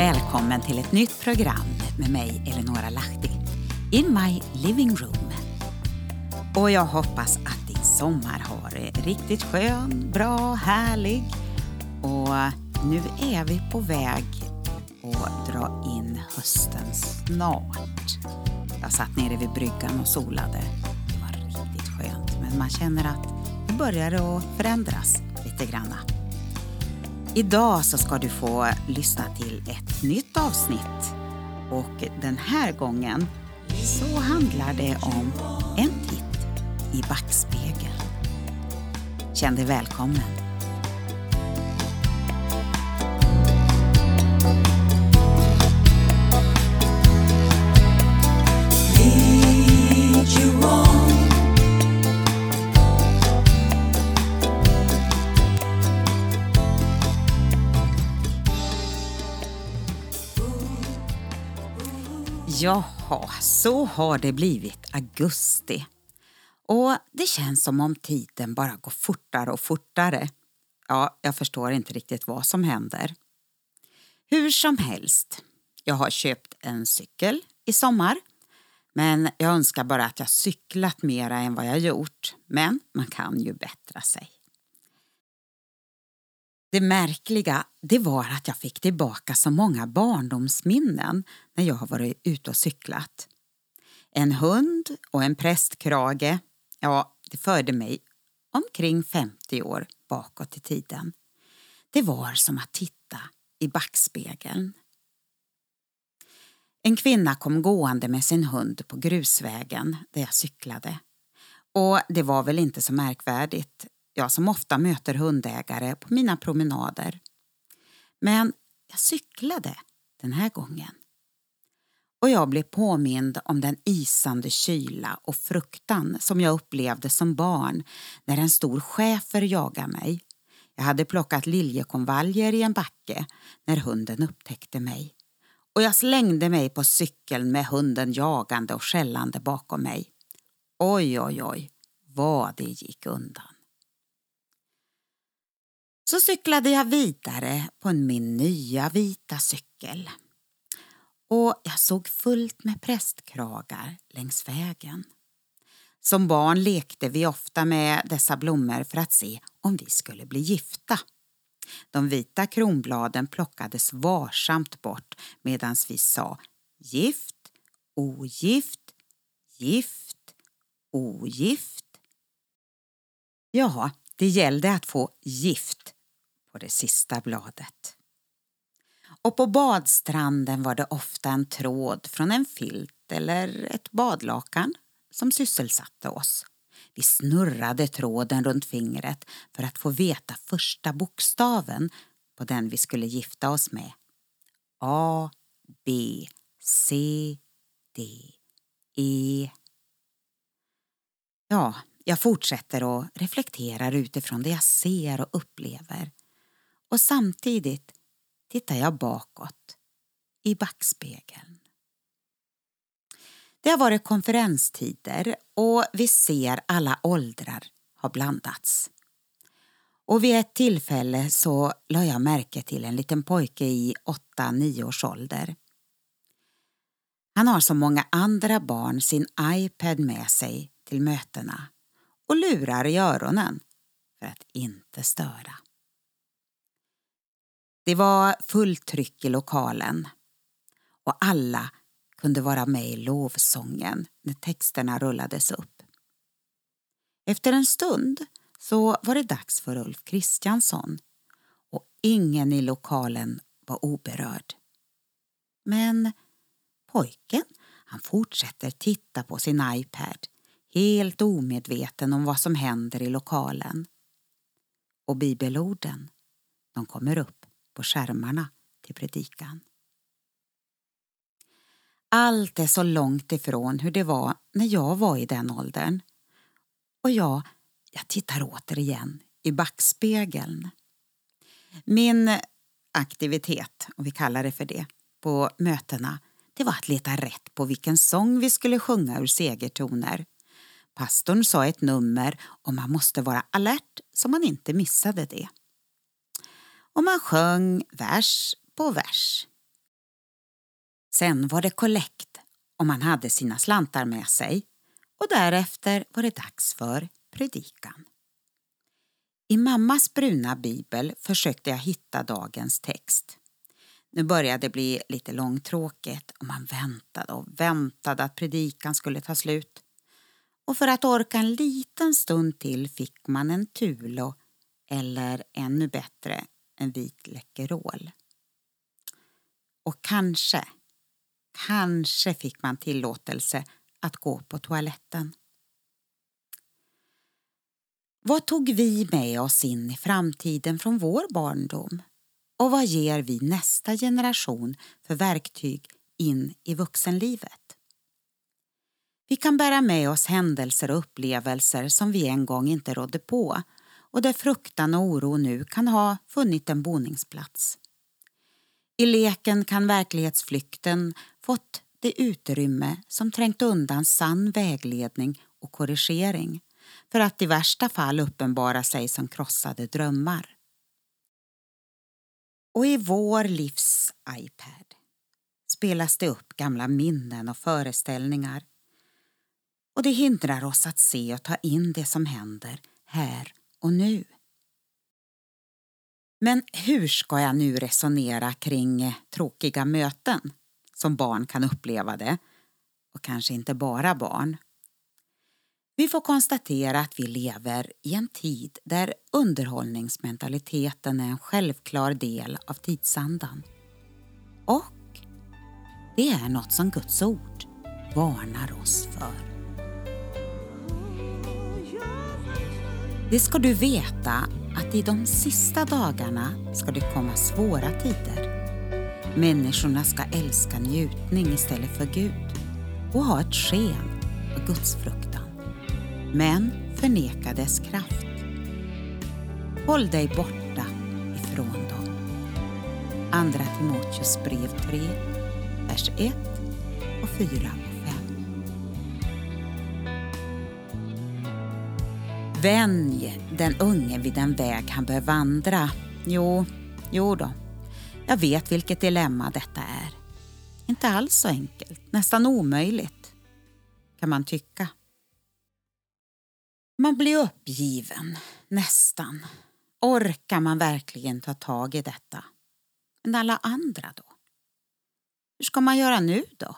Välkommen till ett nytt program med mig Eleonora Lahti, In My Living Room. Och jag hoppas att din sommar har varit riktigt skön, bra, härlig. Och nu är vi på väg att dra in hösten snart. Jag satt nere vid bryggan och solade. Det var riktigt skönt, men man känner att det börjar att förändras lite grann. Idag så ska du få lyssna till ett nytt avsnitt och den här gången så handlar det om en titt i backspegeln. Känn dig välkommen. Jaha, så har det blivit augusti. Och det känns som om tiden bara går fortare och fortare. Ja, jag förstår inte riktigt vad som händer. Hur som helst, jag har köpt en cykel i sommar. Men jag önskar bara att jag cyklat mera än vad jag gjort. Men man kan ju bättra sig. Det märkliga det var att jag fick tillbaka så många barndomsminnen när jag har varit ute och cyklat. En hund och en prästkrage, ja, det förde mig omkring 50 år bakåt i tiden. Det var som att titta i backspegeln. En kvinna kom gående med sin hund på grusvägen där jag cyklade. Och det var väl inte så märkvärdigt jag som ofta möter hundägare på mina promenader. Men jag cyklade den här gången. Och jag blev påmind om den isande kyla och fruktan som jag upplevde som barn när en stor schäfer jagade mig. Jag hade plockat liljekonvaljer i en backe när hunden upptäckte mig. Och jag slängde mig på cykeln med hunden jagande och skällande bakom mig. Oj, oj, oj, vad det gick undan. Så cyklade jag vidare på min nya vita cykel. Och jag såg fullt med prästkragar längs vägen. Som barn lekte vi ofta med dessa blommor för att se om vi skulle bli gifta. De vita kronbladen plockades varsamt bort medan vi sa gift, ogift, gift, ogift. Ja, det gällde att få gift på det sista bladet. Och på badstranden var det ofta en tråd från en filt eller ett badlakan som sysselsatte oss. Vi snurrade tråden runt fingret för att få veta första bokstaven på den vi skulle gifta oss med. A, B, C, D, E. Ja, jag fortsätter och reflekterar utifrån det jag ser och upplever och samtidigt tittar jag bakåt i backspegeln. Det har varit konferenstider och vi ser alla åldrar har blandats. Och vid ett tillfälle så la jag märke till en liten pojke i 8-9 års ålder. Han har som många andra barn sin iPad med sig till mötena och lurar i öronen för att inte störa. Det var fullt tryck i lokalen och alla kunde vara med i lovsången när texterna rullades upp. Efter en stund så var det dags för Ulf Kristiansson och ingen i lokalen var oberörd. Men pojken han fortsätter titta på sin iPad helt omedveten om vad som händer i lokalen. Och bibelorden, de kommer upp på skärmarna till predikan. Allt är så långt ifrån hur det var när jag var i den åldern. Och jag, jag tittar återigen i backspegeln. Min aktivitet, om vi kallar det för det, på mötena det var att leta rätt på vilken sång vi skulle sjunga ur segertoner. Pastorn sa ett nummer och man måste vara alert så man inte missade det och man sjöng vers på vers. Sen var det kollekt om man hade sina slantar med sig och därefter var det dags för predikan. I mammas bruna bibel försökte jag hitta dagens text. Nu började det bli lite långtråkigt och man väntade och väntade att predikan skulle ta slut. Och för att orka en liten stund till fick man en Tulo eller ännu bättre en vit Läkerol. Och kanske, kanske fick man tillåtelse att gå på toaletten. Vad tog vi med oss in i framtiden från vår barndom? Och vad ger vi nästa generation för verktyg in i vuxenlivet? Vi kan bära med oss händelser och upplevelser som vi en gång inte rådde på och där fruktan och oro nu kan ha funnit en boningsplats. I leken kan verklighetsflykten fått det utrymme som trängt undan sann vägledning och korrigering för att i värsta fall uppenbara sig som krossade drömmar. Och i vår livs iPad spelas det upp gamla minnen och föreställningar och det hindrar oss att se och ta in det som händer här och nu. Men hur ska jag nu resonera kring eh, tråkiga möten som barn kan uppleva det? Och kanske inte bara barn. Vi får konstatera att vi lever i en tid där underhållningsmentaliteten är en självklar del av tidsandan. Och det är något som Guds ord varnar oss för. Det ska du veta att i de sista dagarna ska det komma svåra tider. Människorna ska älska njutning istället för Gud och ha ett sken av gudsfruktan, men förneka dess kraft. Håll dig borta ifrån dem. Andra Timoteus brev 3, vers 1 och 4 Vänj den unge vid den väg han bör vandra. Jo, jo då. Jag vet vilket dilemma detta är. Inte alls så enkelt, nästan omöjligt, kan man tycka. Man blir uppgiven, nästan. Orkar man verkligen ta tag i detta? Men alla andra då? Hur ska man göra nu då?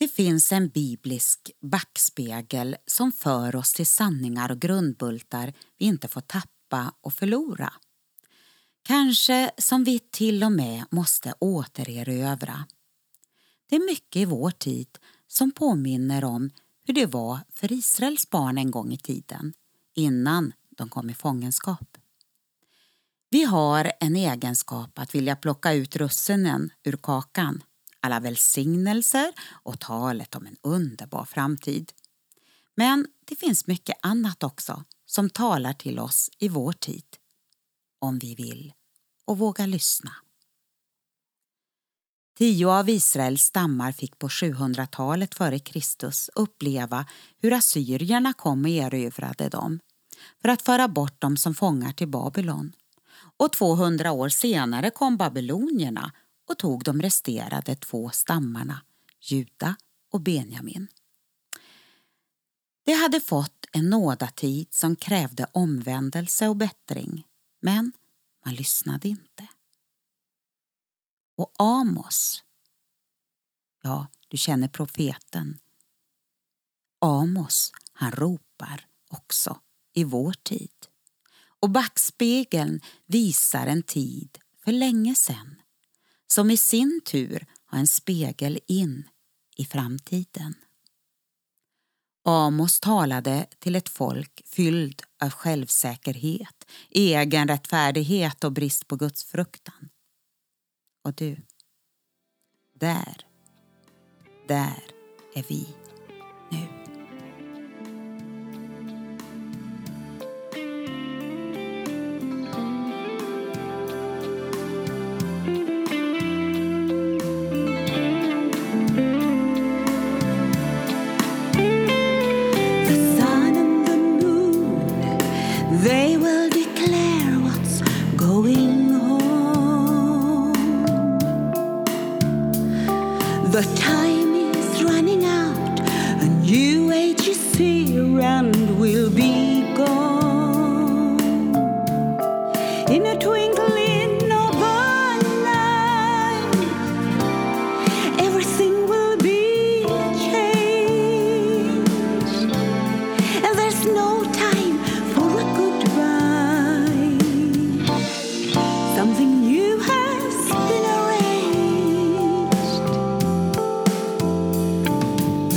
Det finns en biblisk backspegel som för oss till sanningar och grundbultar vi inte får tappa och förlora. Kanske som vi till och med måste återerövra. Det är mycket i vår tid som påminner om hur det var för Israels barn en gång i tiden, innan de kom i fångenskap. Vi har en egenskap att vilja plocka ut russinen ur kakan alla välsignelser och talet om en underbar framtid. Men det finns mycket annat också som talar till oss i vår tid. Om vi vill och vågar lyssna. Tio av Israels stammar fick på 700-talet före Kristus uppleva hur assyrierna kom och erövrade dem för att föra bort dem som fångar till Babylon. Och 200 år senare kom babylonierna och tog de resterade två stammarna, Juda och Benjamin. De hade fått en nådatid som krävde omvändelse och bättring, men man lyssnade inte. Och Amos, ja, du känner profeten. Amos, han ropar också i vår tid. Och backspegeln visar en tid för länge sedan som i sin tur har en spegel in i framtiden. Amos talade till ett folk fylld av självsäkerhet, egen rättfärdighet och brist på gudsfruktan. Och du, där, där är vi nu.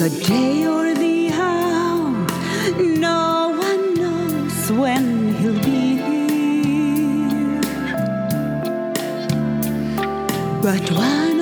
The day or the hour, no one knows when he'll be here. But one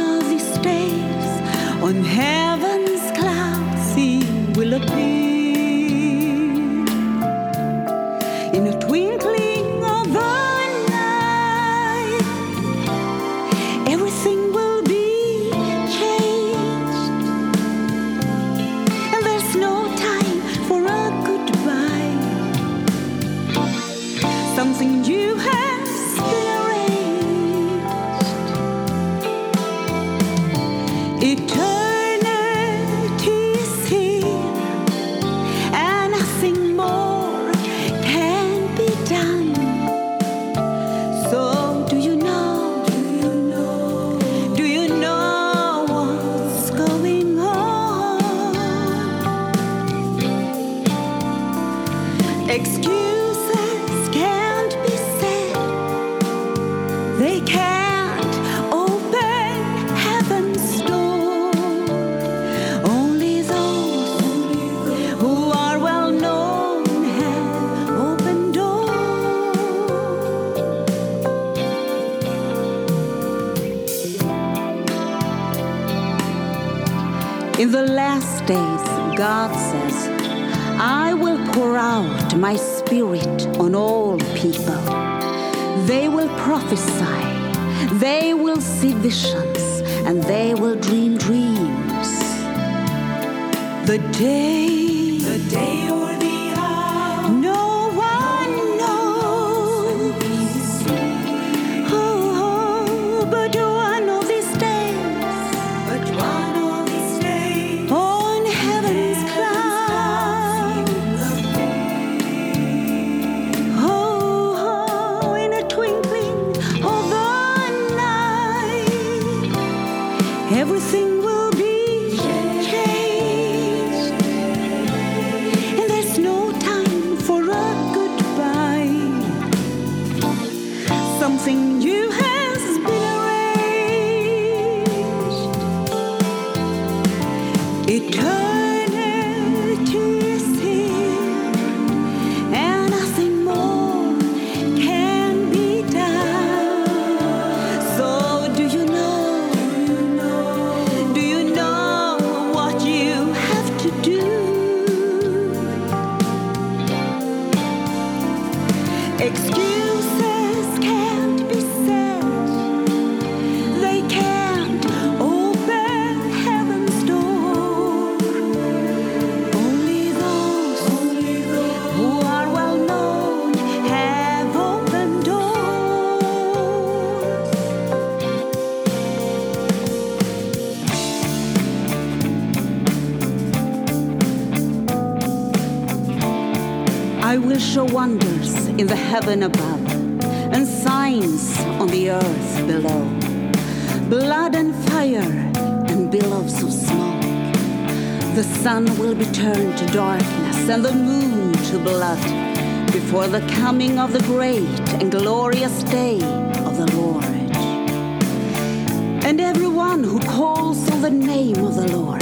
In the last days, God says, I will pour out my spirit on all people. They will prophesy, they will see visions, and they will dream dreams. The day, the day excuse I will show wonders in the heaven above and signs on the earth below blood and fire and billows of smoke. The sun will be turned to darkness and the moon to blood before the coming of the great and glorious day of the Lord. And everyone who calls on the name of the Lord